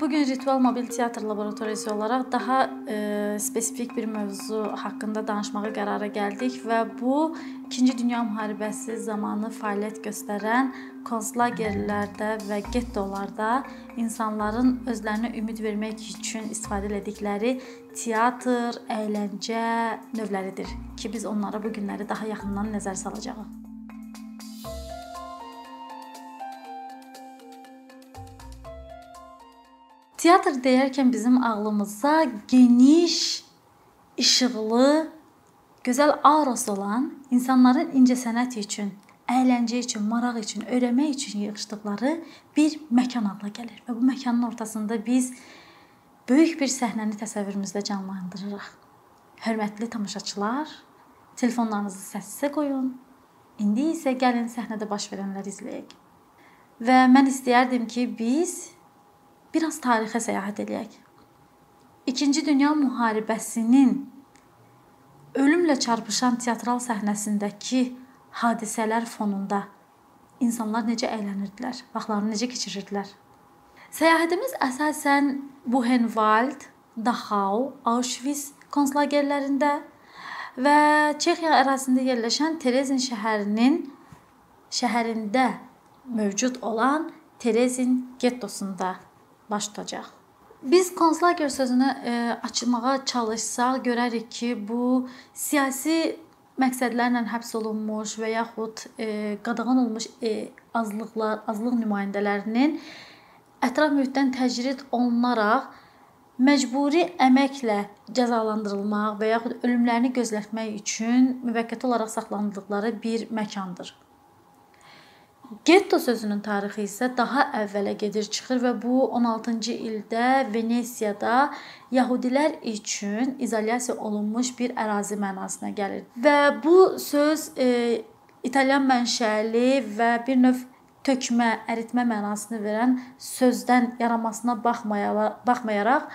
Bu gün Ritual Mobil Teatr Laboratoriyası olaraq daha e, spesifik bir mövzu haqqında danışmağa qərara gəldik və bu 2-ci Dünya müharibəsi zamanı fəaliyyət göstərən konslagerlərdə və gettolarda insanların özlərinə ümid vermək üçün istifadə etdikləri teatr, əyləncə növləridir ki, biz onlara bu günləri daha yaxından nəzər salacağıq. Teatr deyərkən bizim ağlımıza geniş, işıqlı, gözəl aurası olan, insanların incəsənət üçün, əyləncə üçün, maraq üçün, öyrənmək üçün yığıldıqları bir məkan adla gəlir və bu məkanın ortasında biz böyük bir səhnəni təsəvvürümüzdə canlandırırıq. Hörmətli tamaşaçılar, telefonlarınızı səssiz qoyun. İndi isə gəlin səhnədə baş verənləri izləyək. Və mən istəyərdim ki, biz biraz tarixə səyahət eləyək. 2-ci Dünya müharibəsinin ölümlə çarpışan teatral səhnəsindəki hadisələr fonunda insanlar necə əylənirdilər, vaxtlarını necə keçirirdilər? Səyahətimiz əsasən Buchenwald, Dachau, Auschwitz konslagerlərində və Çexiya ərazisində yerləşən Terezin şəhərinin şəhərində mövcud olan Terezin gettosunda baş tutacaq. Biz konslager sözünü e, açmağa çalışsaq görərik ki, bu siyasi məqsədlərlə həbs olunmuş və yaxud e, qadağan olunmuş e, azlıqlar, azlıq nümayəndələrinin ətraf mühitdən təcrid olunaraq məcburi əməklə cəzalandırılmaq və yaxud ölümlərini gözlətmək üçün müvəqqəti olaraq saxlanıldıqları bir məkandır. Getto sözünün tarixi isə daha əvvələ gedir, çıxır və bu 16-cı ildə Venesiyada yəhudilər üçün izolyasiya olunmuş bir ərazi mənasına gəlir. Və bu söz e, italyan mənşəli və bir növ tökmə, əritmə mənasını verən sözdən yaranmasına baxmayaraq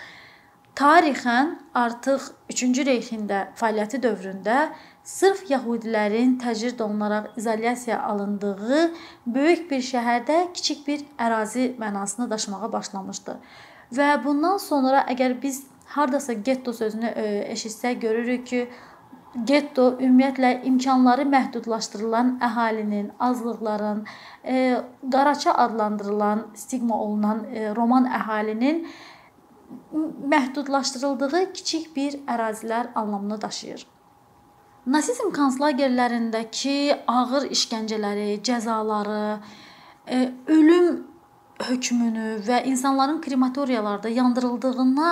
tarixən artıq 3-cü reyxində fəaliyyəti dövründə sırf yəhudilərin təcrid olunaraq izolyasiya alındığı böyük bir şəhərdə kiçik bir ərazi mənasını daşımağa başlamışdı. Və bundan sonra əgər biz hardasa getto sözünü e, eşitsək görürük ki, getto ümumiyyətlə imkanları məhdudlaşdırılan əhalinin, azlıqların, e, qaraça adlandırılan, stigma olunan e, roman əhalinin məhdudlaşdırıldığı kiçik bir ərazilər anlamını daşıyır. Nasizm konslagerlərindəki ağır işgəncələri, cəzaları, e, ölüm hökmünü və insanların krematoriyalarda yandırıldığına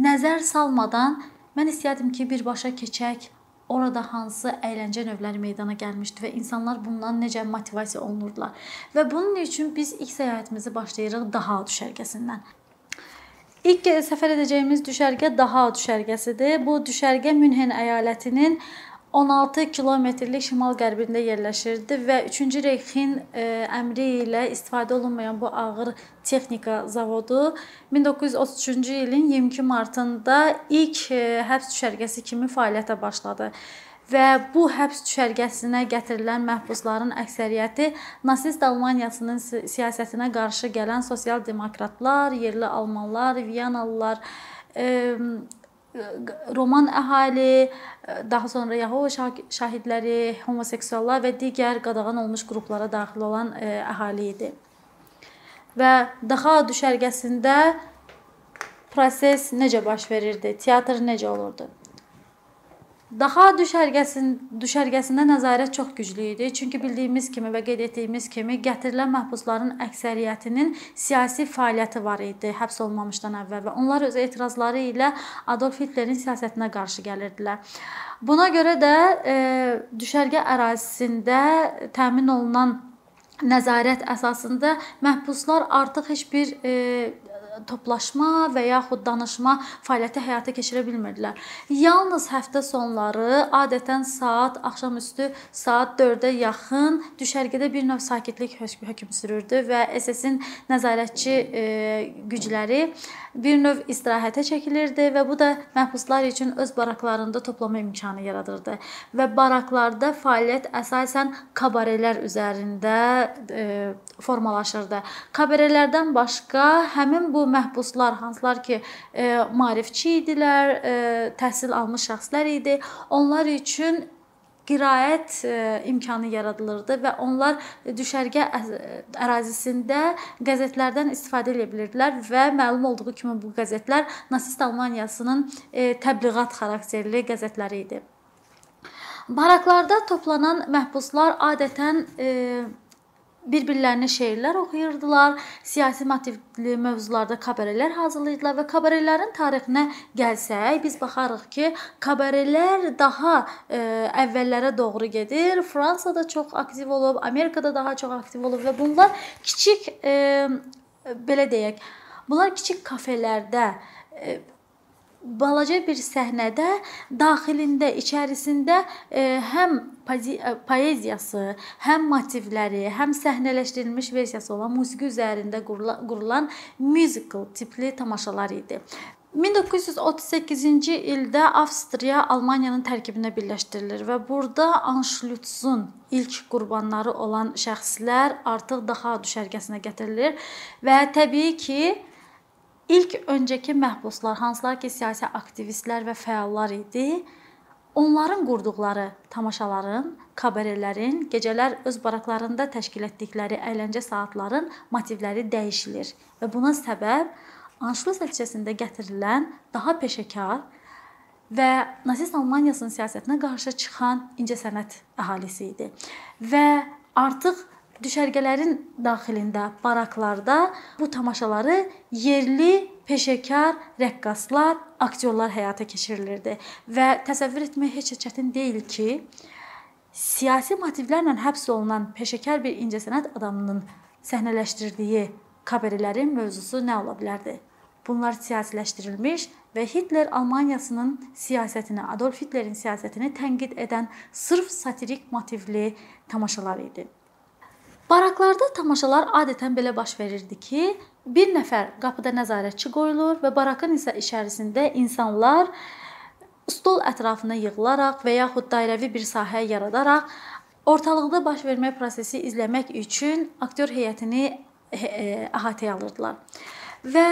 nəzər salmadan mən istəyərdim ki, birbaşa keçək orada hansı əyləncə növləri meydana gəlmişdi və insanlar bundan necə motivasiya olunurdular. Və bunun üçün biz ilk səyahətimizi başlayırıq Dahau düşərgəsindən. İlk səfər edəcəyimiz düşərgə Dahau düşərgəsidir. Bu düşərgə Münhen əyalətinin 16 kilometrlik şimal-qərbində yerləşirdi və 3-cü Reyxin e, əmri ilə istifadə olunmayan bu ağır texnika zavodu 1933-cü ilin 22 martında ilk e, həbs düşərgəsi kimi fəaliyyətə başladı və bu həbs düşərgəsinə gətirilən məhbusların əksəriyyəti nasist Almaniyasının siyasətinə qarşı gələn sosial demokratlar, yerli almanlar, Viyanalılar, e, roman əhali, daha sonra Yahova şahidləri, homoseksuallar və digər qadağan olmuş qruplara daxil olan e, əhali idi. Və daha düşərgəsində proses necə baş verirdi? Teatr necə olurdu? Daha düşərgəsin düşərgəsində nəzarət çox güclü idi. Çünki bildiyimiz kimi və qeyd etdiyimiz kimi gətirilən məhbusların əksəriyyətinin siyasi fəaliyyəti var idi həbs olunmamışdan əvvəl və onlar öz etirazları ilə Adolf Hitlerin siyasətinə qarşı gəlirdilər. Buna görə də e, düşərgə ərazisində təmin olunan nəzarət əsasında məhbuslar artıq heç bir e, toplaşma və yaxud danışma fəaliyyəti həyata keçirə bilmirdilər. Yalnız həftə sonları adətən saat axşamüstü saat 4-ə yaxın düşərgədə bir növ sakitlik hökm sürürdü və SS-in nəzarətçi e, gücləri bir növ istirahətə çəkilirdi və bu da məhbuslar üçün öz baraklarında toplama imkanı yaradırdı. Və baraklarda fəaliyyət əsasən kabarelər üzərində e, formalaşırdı. Kabarelərdən başqa həmin bu məhbuslar hansılar ki, e, maarifçi idilər, e, təhsil almış şəxslər idi. Onlar üçün qiraət e, imkanı yaradılırdı və onlar düşərgə ərazisində qəzetlərdən istifadə edə bilirdilər və məlum olduğu kimi bu qəzetlər nasist Almaniyasının təbliğat xarakterli qəzetləri idi. Baraklarda toplanan məhbuslar adətən bir-birlərinə şeirlər oxuyurdular, siyasi motivli mövzularda kabarelər hazırlayırdılar və kabarelerin tarixinə gəlsək, biz baxarıq ki, kabarelər daha ə, e, əvvəllərə doğru gedir. Fransada çox aktiv olub, Amerikada daha çox aktiv olub və bunlar kiçik ə, e, belə deyək, bunlar kiçik kafelərdə ə, e, balaca bir səhnədə daxilində, içərisində e, həm e, poeziyası, həm motivləri, həm səhnələşdirilmiş versiyası olan musiqi üzərində qurulan musical tipli tamaşalar idi. 1938-ci ildə Avstriya Almaniyanın tərkibinə birləşdirilir və burada Anschlusszun ilk qurbanları olan şəxslər artıq daha düşərgəsinə gətirilir və təbii ki, İlk öncəki məhbuslar, hansılar ki, siyasi aktivistlər və fəallar idi, onların qurduqları tamaşaların, kabarelerin, gecələr öz baraklarında təşkil etdikləri əyləncə saatların motivləri dəyişilir və buna səbəb Anşlus nəticəsində gətirilən daha peşəkar və nasist Almaniyasının siyasətinə qarşı çıxan incəsənət əhalisi idi. Və artıq düşərgələrin daxilində, baraklarda bu tamaşaları yerli peşəkar rəqqaslar, aktyorlar həyata keçirilirdi və təsəvvür etmək heç də çətin deyil ki, siyasi motivlərlə həbs olunan peşəkar bir incəsənət adamının səhnələşdirdiyi kabarelerin mövzusu nə ola bilərdi? Bunlar siyasiləşdirilmiş və Hitler Almaniyasının siyasətini, Adolf Hitlerin siyasətini tənqid edən sırf satirik motivli tamaşalar idi. Baraklarda tamaşalar adətən belə baş verirdi ki, bir nəfər qapıda nəzarətçi qoyulur və barakın isə içərisində insanlar stol ətrafına yığılaraq və yaxud dairəvi bir sahə yaradaraq ortalıqda baş vermə prosesi izləmək üçün aktyor heyətini əhatəyə alırdılar. Və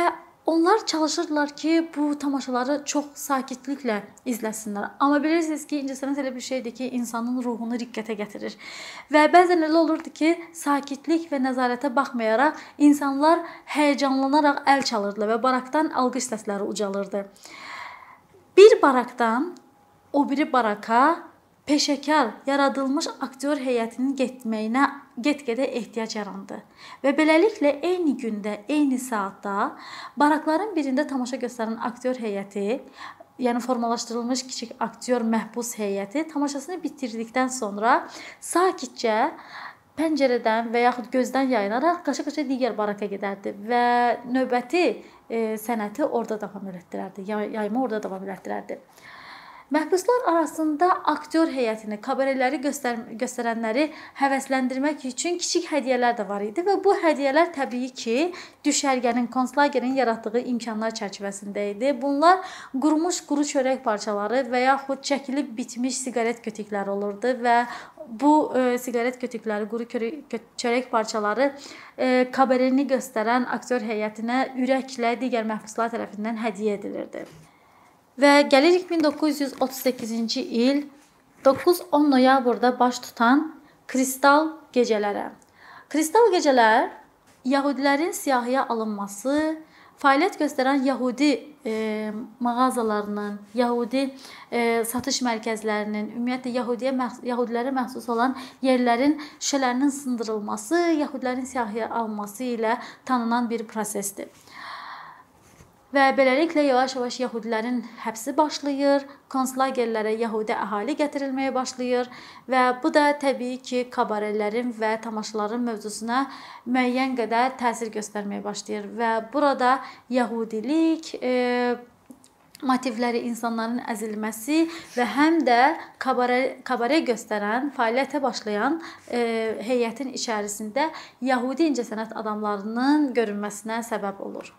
Onlar çalışırdılar ki, bu tamaşaları çox sakitliklə izləsinlər. Amma bilirsiniz ki, incəsənət elə bir şeydir ki, insanın ruhunu riqqətə gətirir. Və bəzən elə olurdu ki, sakitlik və nəzarətə baxmayaraq insanlar həyəcanlanaraq əl çalırdılar və barakdan alqış səsləri ucalırdı. Bir barakdan o biri baraka peşəkar yaradılmış aktyor heyətinin getməyinə get-gedə ehtiyac yarandı. Və beləliklə eyni gündə, eyni saatda barakların birində tamaşa göstərən aktyor heyəti, yəni formalaşdırılmış kiçik aktyor məhbus heyəti tamaşasını bitirdikdən sonra sakitcə pəncərədən və yaxud gözdən yayınaraq qaça-qaça digər baraka gedərdi və növbəti e, sənəti orada davam etdirərdi. Yayımı orada davam etdirərdi. Məhbuslar arasında aktyor heyətini, kabareləri göstər göstərənləri həvəsləndirmək üçün kiçik hədiyyələr də var idi və bu hədiyyələr təbii ki, düşərgənin, konslagerin yaratdığı imkanlar çərçivəsində idi. Bunlar qurumuş quru çörək parçaları və yaxud çəkilib bitmiş siqaret kötükləri olurdu və bu e, siqaret kötükləri, quru çörək parçaları e, kabareni göstərən aktyor heyətinə ürəklə digər məhbuslar tərəfindən hədiyyə edilirdi. Və gəlirik 1938-ci il 9-10 noyabrda baş tutan Kristal gecələrə. Kristal gecələr Yahudilərin siyahıya alınması, fəaliyyət göstərən Yahudi e, mağazalarının, Yahudi e, satış mərkəzlərinin, ümumiyyətlə Yahudiyə məxsus, Yahudilərə məxsus olan yerlərin şüşələrinin sındırılması, Yahudilərin siyahıya alınması ilə tanınan bir prosesdir. Və beləliklə yavaş-yavaş yəhudilərin həbsi başlayır, konslagerlərə yəhudi əhali gətirilməyə başlayır və bu da təbii ki, kabarelerin və tamaşaların mövzusuna müəyyən qədər təsir göstərməyə başlayır və burada yəhudilik e, motivləri insanların əzilməsi və həm də kabare kabare göstərən, fəaliyyətə başlayan e, heyətin içərisində Yahudi incəsənət adamlarının görünməsinə səbəb olur.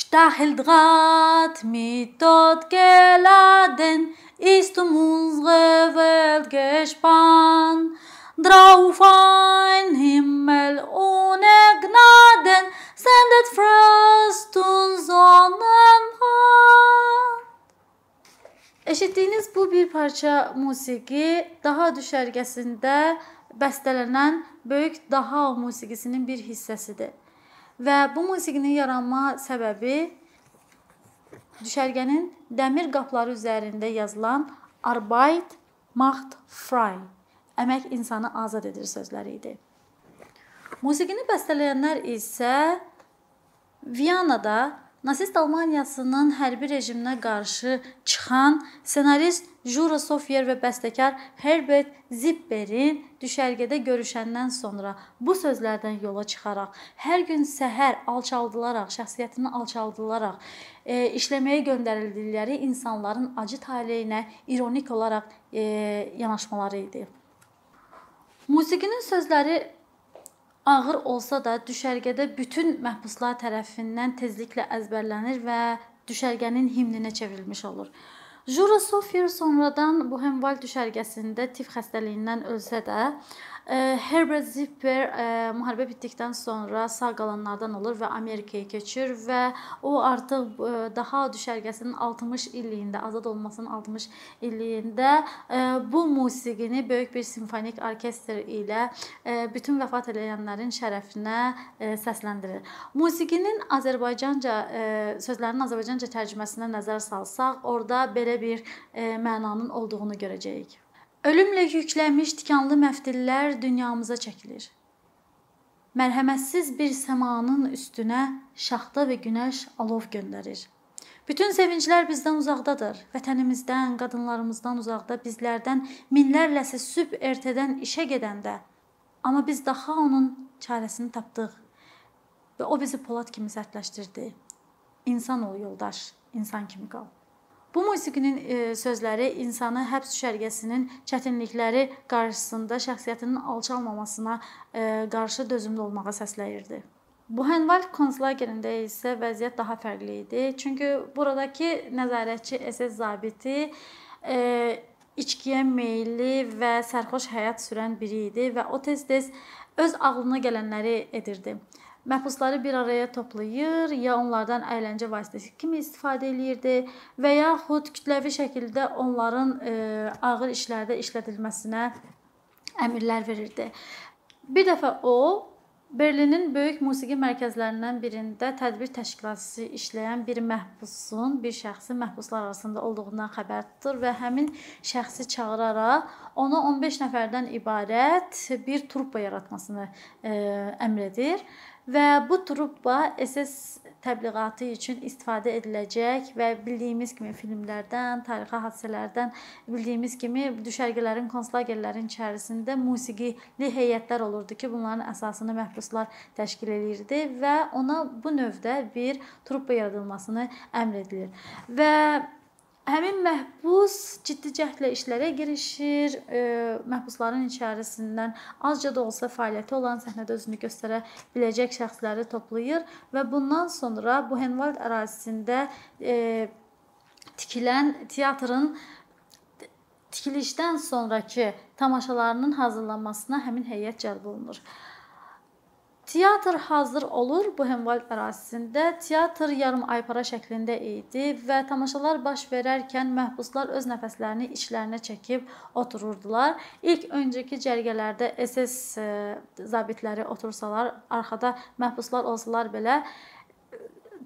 Stachel Draht mit Tod geladen ist um unsere Welt gespannt. Drauf ein Himmel ohne Gnaden sendet Frost und Sonnenhand. Eşitdiyiniz bu bir parça musiqi daha düşərgəsində bəstələnən böyük daha musiqisinin bir hissəsidir. Və bu musiqinin yaranma səbəbi düşərgənin dəmir qapları üzərində yazılan Arbeit macht frei. Əmək insanı azad edir sözləri idi. Musiqini bəstələyənlər isə Viyanada Nasist Almaniyasının hərbi rejiminə qarşı çıxan ssenarist Jura Sofier və bəstəkar Herbert Zipperin düşərgədə görüşəndən sonra bu sözlərdən yola çıxaraq hər gün səhər alçaldılaraq, şəxsiyyətini alçaldılaraq e, işləməyə göndərildikləri insanların acı taleyinə ironik olaraq e, yanaşmaları idi. Musiqinin sözləri ağır olsa da düşərgədə bütün məhbuslar tərəfindən tezliklə əzbərlənir və düşərgənin himninə çevrilmiş olur. Jura Sofier sonradan Buchenwald düşərgəsində tif xəstəliyindən ölsə də, Herbert Zipper müharibə bitdikdən sonra sağ qalanlardan olur və Amerikaya keçir və o artıq daha düşərgəsinin 60 illiyində, azad olmasının 60 illiyində bu musiqini böyük bir simfonik orkestr ilə bütün vəfat edənlərin şərəfinə səsləndirir. Musiqinin Azərbaycanca sözlərinin Azərbaycanca tərcüməsinə nəzər salsaq, orada belə bir mənanın olduğunu görəcəyik. Ölümlə yüklənmiş tikanlı məftillər dünyamıza çəkilir. Mərhəmətsiz bir səmanın üstünə şaxta və günəş alov göndərir. Bütün sevinclər bizdən uzaqdadır. Vətənimizdən, qadınlarımızdan uzaqda, bizlərdən minlərləsi sübh ertədən işə gedəndə. Amma biz daha onun çarəsini tapdıq və o bizi polad kimi sərtləşdirdi. İnsan ol yoldaş, insan kimi qal. Bu musiqinin e, sözləri insanı həbs düşərgəsinin çətinlikləri qarşısında şəxsiyyətinin alçalmamasına e, qarşı dözümlü olmağa səsləyirdi. Buchenwald konslagerində isə vəziyyət daha fərqli idi. Çünki buradakı nəzarətçi SS zabiti e, içkiyə meylli və sərxoş həyat sürən biri idi və o tez-tez öz ağlına gələnləri edirdi məhbusları bir araya toplayır, ya onlardan əyləncə vasitəsi kimi istifadə eləyirdi və yaxud kütləvi şəkildə onların e, ağır işlərdə işlədilməsinə əmrlər verirdi. Bir dəfə o Berlinin böyük musiqi mərkəzlərindən birində tədbir təşkilatçısı işləyən bir məhbusun, bir şəxsin məhbuslar arasında olduğundan xəbər tutur və həmin şəxsi çağıraraq ona 15 nəfərdən ibarət bir truppa yaratmasını e, əmr edir və bu truppa SS təbliğatı üçün istifadə ediləcək və bildiyimiz kimi filmlərdən, tarixi hadisələrdən bildiyimiz kimi düşərgələrin, konslagerlərin içərisində musiqili heyətlər olurdu ki, bunların əsasını məhbuslar təşkil eləyirdi və ona bu növdə bir truppa yaradılmasını əmr edilir. Və Həmin məhbus ciddi cəhdlə işlərə girişir. E, məhbusların içərisindən azca da olsa fəaliyyəti olan səhnədə özünü göstərə biləcək şəxsləri toplayır və bundan sonra Buchenwald ərazisində e, tikilən teatrın tikilişdən sonrakı tamaşalarının hazırlanmasına həmin heyət cəlb olunur. Teatr hazır olur Buchenwald ərazisində. Teatr yarım aypara şəklində idi və tamaşalar baş verərkən məhbuslar öz nəfəslərini içlərinə çəkib otururdular. İlk öncəki cərgələrdə SS e, zabitləri otursalar, arxada məhbuslar olsalar belə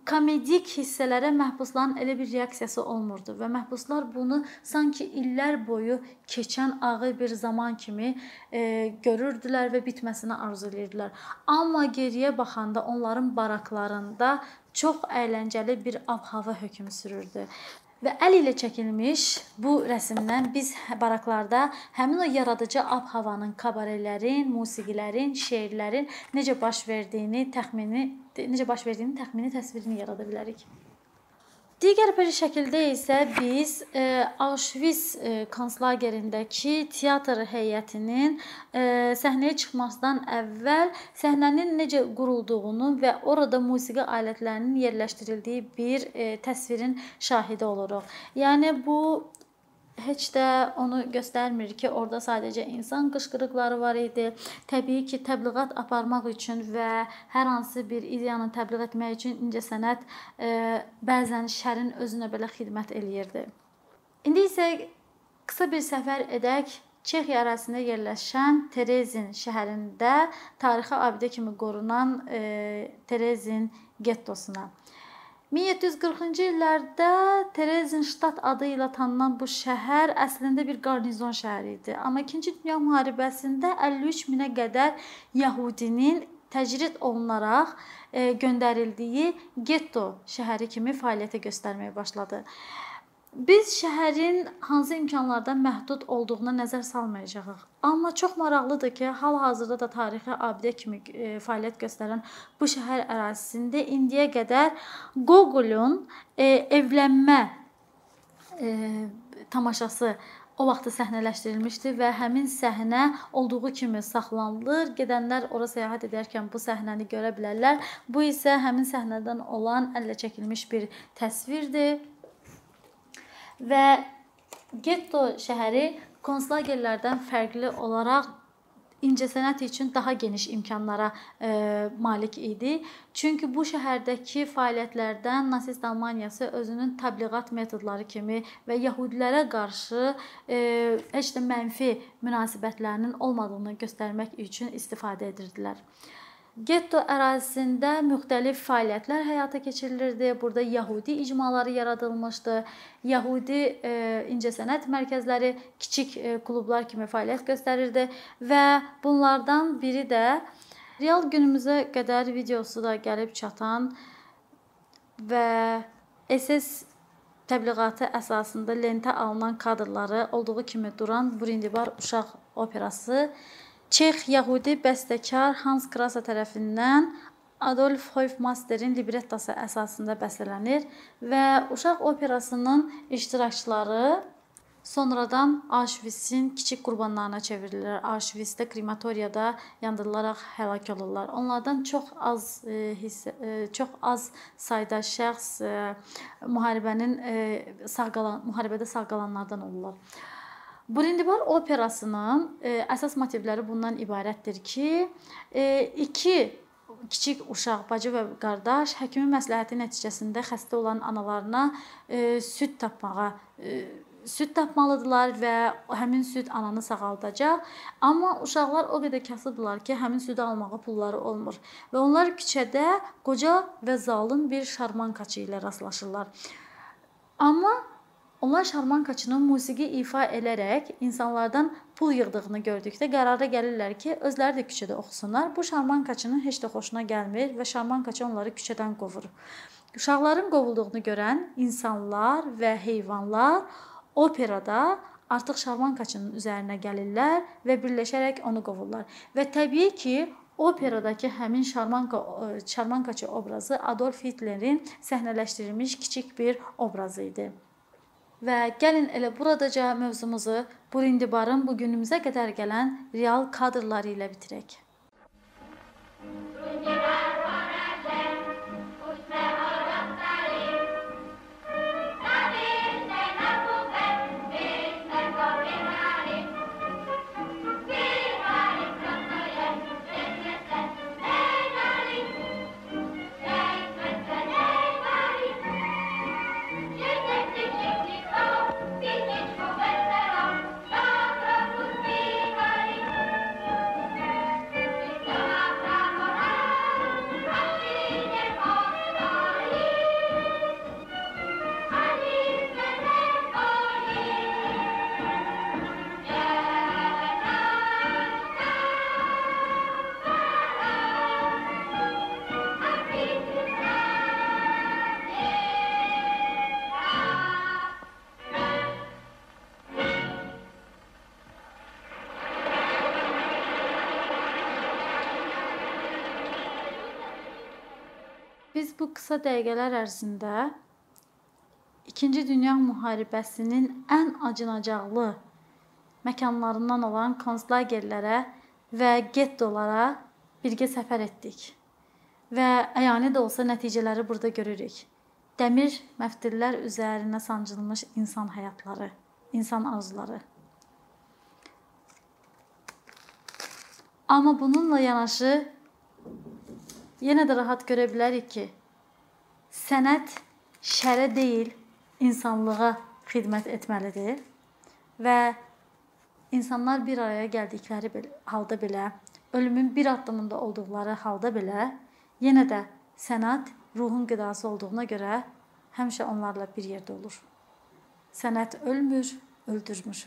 komedik hissələrə məhbusların elə bir reaksiyası olmurdu və məhbuslar bunu sanki illər boyu keçən ağır bir zaman kimi e, görürdülər və bitməsini arzu edirdilər. Amma geriyə baxanda onların baraklarında çox əyləncəli bir ab-hava hökm sürürdü. Və əl ilə çəkilmiş bu rəsmdən biz baraklarda həmin o yaradıcı ab-havanın, kabarelerin, musiqilərin, şeirlərin necə baş verdiyini təxmini necə baş verdiyini təxmini təsvirini yarada bilərik. Digər bir şəkildə isə biz e, Auschwitz e, konslagerindəki teatr heyətinin e, səhnəyə çıxmasından əvvəl səhnənin necə qurulduğunu və orada musiqi alətlərinin yerləşdirildiyi bir e, təsvirin şahidi oluruq. Yəni bu heç də onu göstərmir ki, orada sadəcə insan qışqırıqları var idi. Təbii ki, təbliğat aparmaq üçün və hər hansı bir ideyanı təbliğ etmək üçün incəsənət e, bəzən şərin özünə belə xidmət eləyirdi. İndi isə qısa bir səfər edək Çexiya ərazisində yerləşən Terezin şəhərində tarixi abidə kimi qorunan e, Terezin gettosuna. 1740-cı illərdə Terezinştat adı ilə tanınan bu şəhər əslində bir qarnizon şəhəri idi. Amma 2-ci Dünya müharibəsində 53 minə qədər yəhudinin təcrid olunaraq e, göndərildiyi getto şəhəri kimi fəaliyyətə göstərməyə başladı. Biz şəhərin hansı imkanlardan məhdud olduğuna nəzər salmayacağıq. Amma çox maraqlıdır ki, hal-hazırda da tarixi abidə kimi e, fəaliyyət göstərən bu şəhər ərazisində indiyə qədər Gogolun e, evlənmə e, tamaşası o vaxtı səhnələşdirilmişdi və həmin səhnə olduğu kimi saxlanılır. Gedənlər ora səyahət edərkən bu səhnəni görə bilərlər. Bu isə həmin səhnədən olan əllə çəkilmiş bir təsvirdir və getto şəhəri konslagerlərdən fərqli olaraq incəsənət üçün daha geniş imkanlara e, malik idi. Çünki bu şəhərdəki fəaliyyətlərdən nasist Almaniyası özünün təbliğat metodları kimi və yəhudilərə qarşı e, heç də mənfi münasibətlərinin olmadığını göstərmək üçün istifadə edirdilər. Getto ərazisində müxtəlif fəaliyyətlər həyata keçirilirdi. Burada yəhudi icmaları yaradılmışdı. Yəhudi e, incəsənət mərkəzləri kiçik e, klublar kimi fəaliyyət göstərirdi və bunlardan biri də real günümüzə qədər videosu da gəlib çatan və SS təbliğatı əsasında lentə alınan kadrları olduğu kimi duran Burindibar uşaq operası Çex yəhudi bəstəkar Hans Krasa tərəfindən Adolf Hofmeisterin librettosu əsasında bəstələnir və uşaq operasının iştirakçıları sonradan Auschwitz-in kiçik qurbanlarına çevrilirlər. Auschwitz-də krematoriyada yandırılaraq həlak olurlar. Onlardan çox az e, hissə e, çox az sayda şəxs e, müharibənin sağ qalan müharibədə sağ qalanlardan olurlar. Burindibar operasının e, əsas motivləri bundan ibarətdir ki, e, iki kiçik uşaq, bacı və qardaş həkimin məsləhəti nəticəsində xəstə olan analarına e, süd tapmağa e, süd tapmalıdılar və həmin süd ananı sağaldacaq. Amma uşaqlar o qədər kasıbdılar ki, həmin südü almağa pulları olmur və onlar küçədə qoca və zalım bir şarmankaçı ilə rastlaşırlar. Amma Onlar şarmankaçının musiqi ifa edərək insanlardan pul yığdığını gördükdə qərara gəlirlər ki, özləri də küçədə oxusunlar. Bu şarmankaçının heç də xoşuna gəlmir və şarmankaçı onları küçədən qovur. Uşaqların qovulduğunu görən insanlar və heyvanlar operada artıq şarmankaçının üzərinə gəlirlər və birləşərək onu qovurlar. Və təbii ki, operadakı həmin şarmanka şarmankaçı obrazı Adolf Hitlerin səhnələşdirilmiş kiçik bir obrazı idi. Və gəlin elə buradaca mövzumuzu Burindibarın bu günümüzə qədər gələn real kadrları ilə bitirək. Qısa dəqiqələr ərzində 2-ci Dünya müharibəsinin ən acınacaqlı məkanlarından olan konslagerlərə və gettolara birgə səfər etdik. Və əyani də olsa nəticələri burada görürük. Dəmir məftillər üzərinə sancılmış insan həyatları, insan arzuları. Amma bununla yanaşı yenə də rahat görə bilərik ki, Sənət şərə deyil, insanlığa xidmət etməlidir və insanlar bir araya gəldikləri halda belə, ölümün bir addımında olduqları halda belə, yenə də sənət ruhun qidası olduğuna görə həmişə onlarla bir yerdə olur. Sənət ölmür, öldürmür.